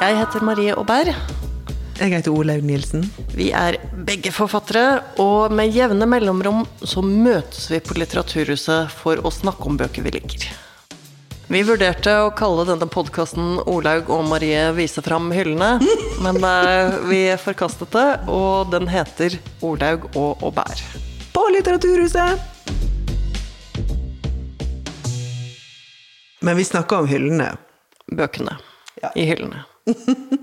Jeg heter Marie Aubert. Jeg heter Olaug Nielsen. Vi er begge forfattere, og med jevne mellomrom så møtes vi på Litteraturhuset for å snakke om bøker vi liker. Vi vurderte å kalle denne podkasten 'Olaug og Marie viser fram hyllene', men eh, vi forkastet det, og den heter 'Olaug og Aubert'. På Litteraturhuset! Men vi snakker om hyllene. Bøkene Ja. i hyllene.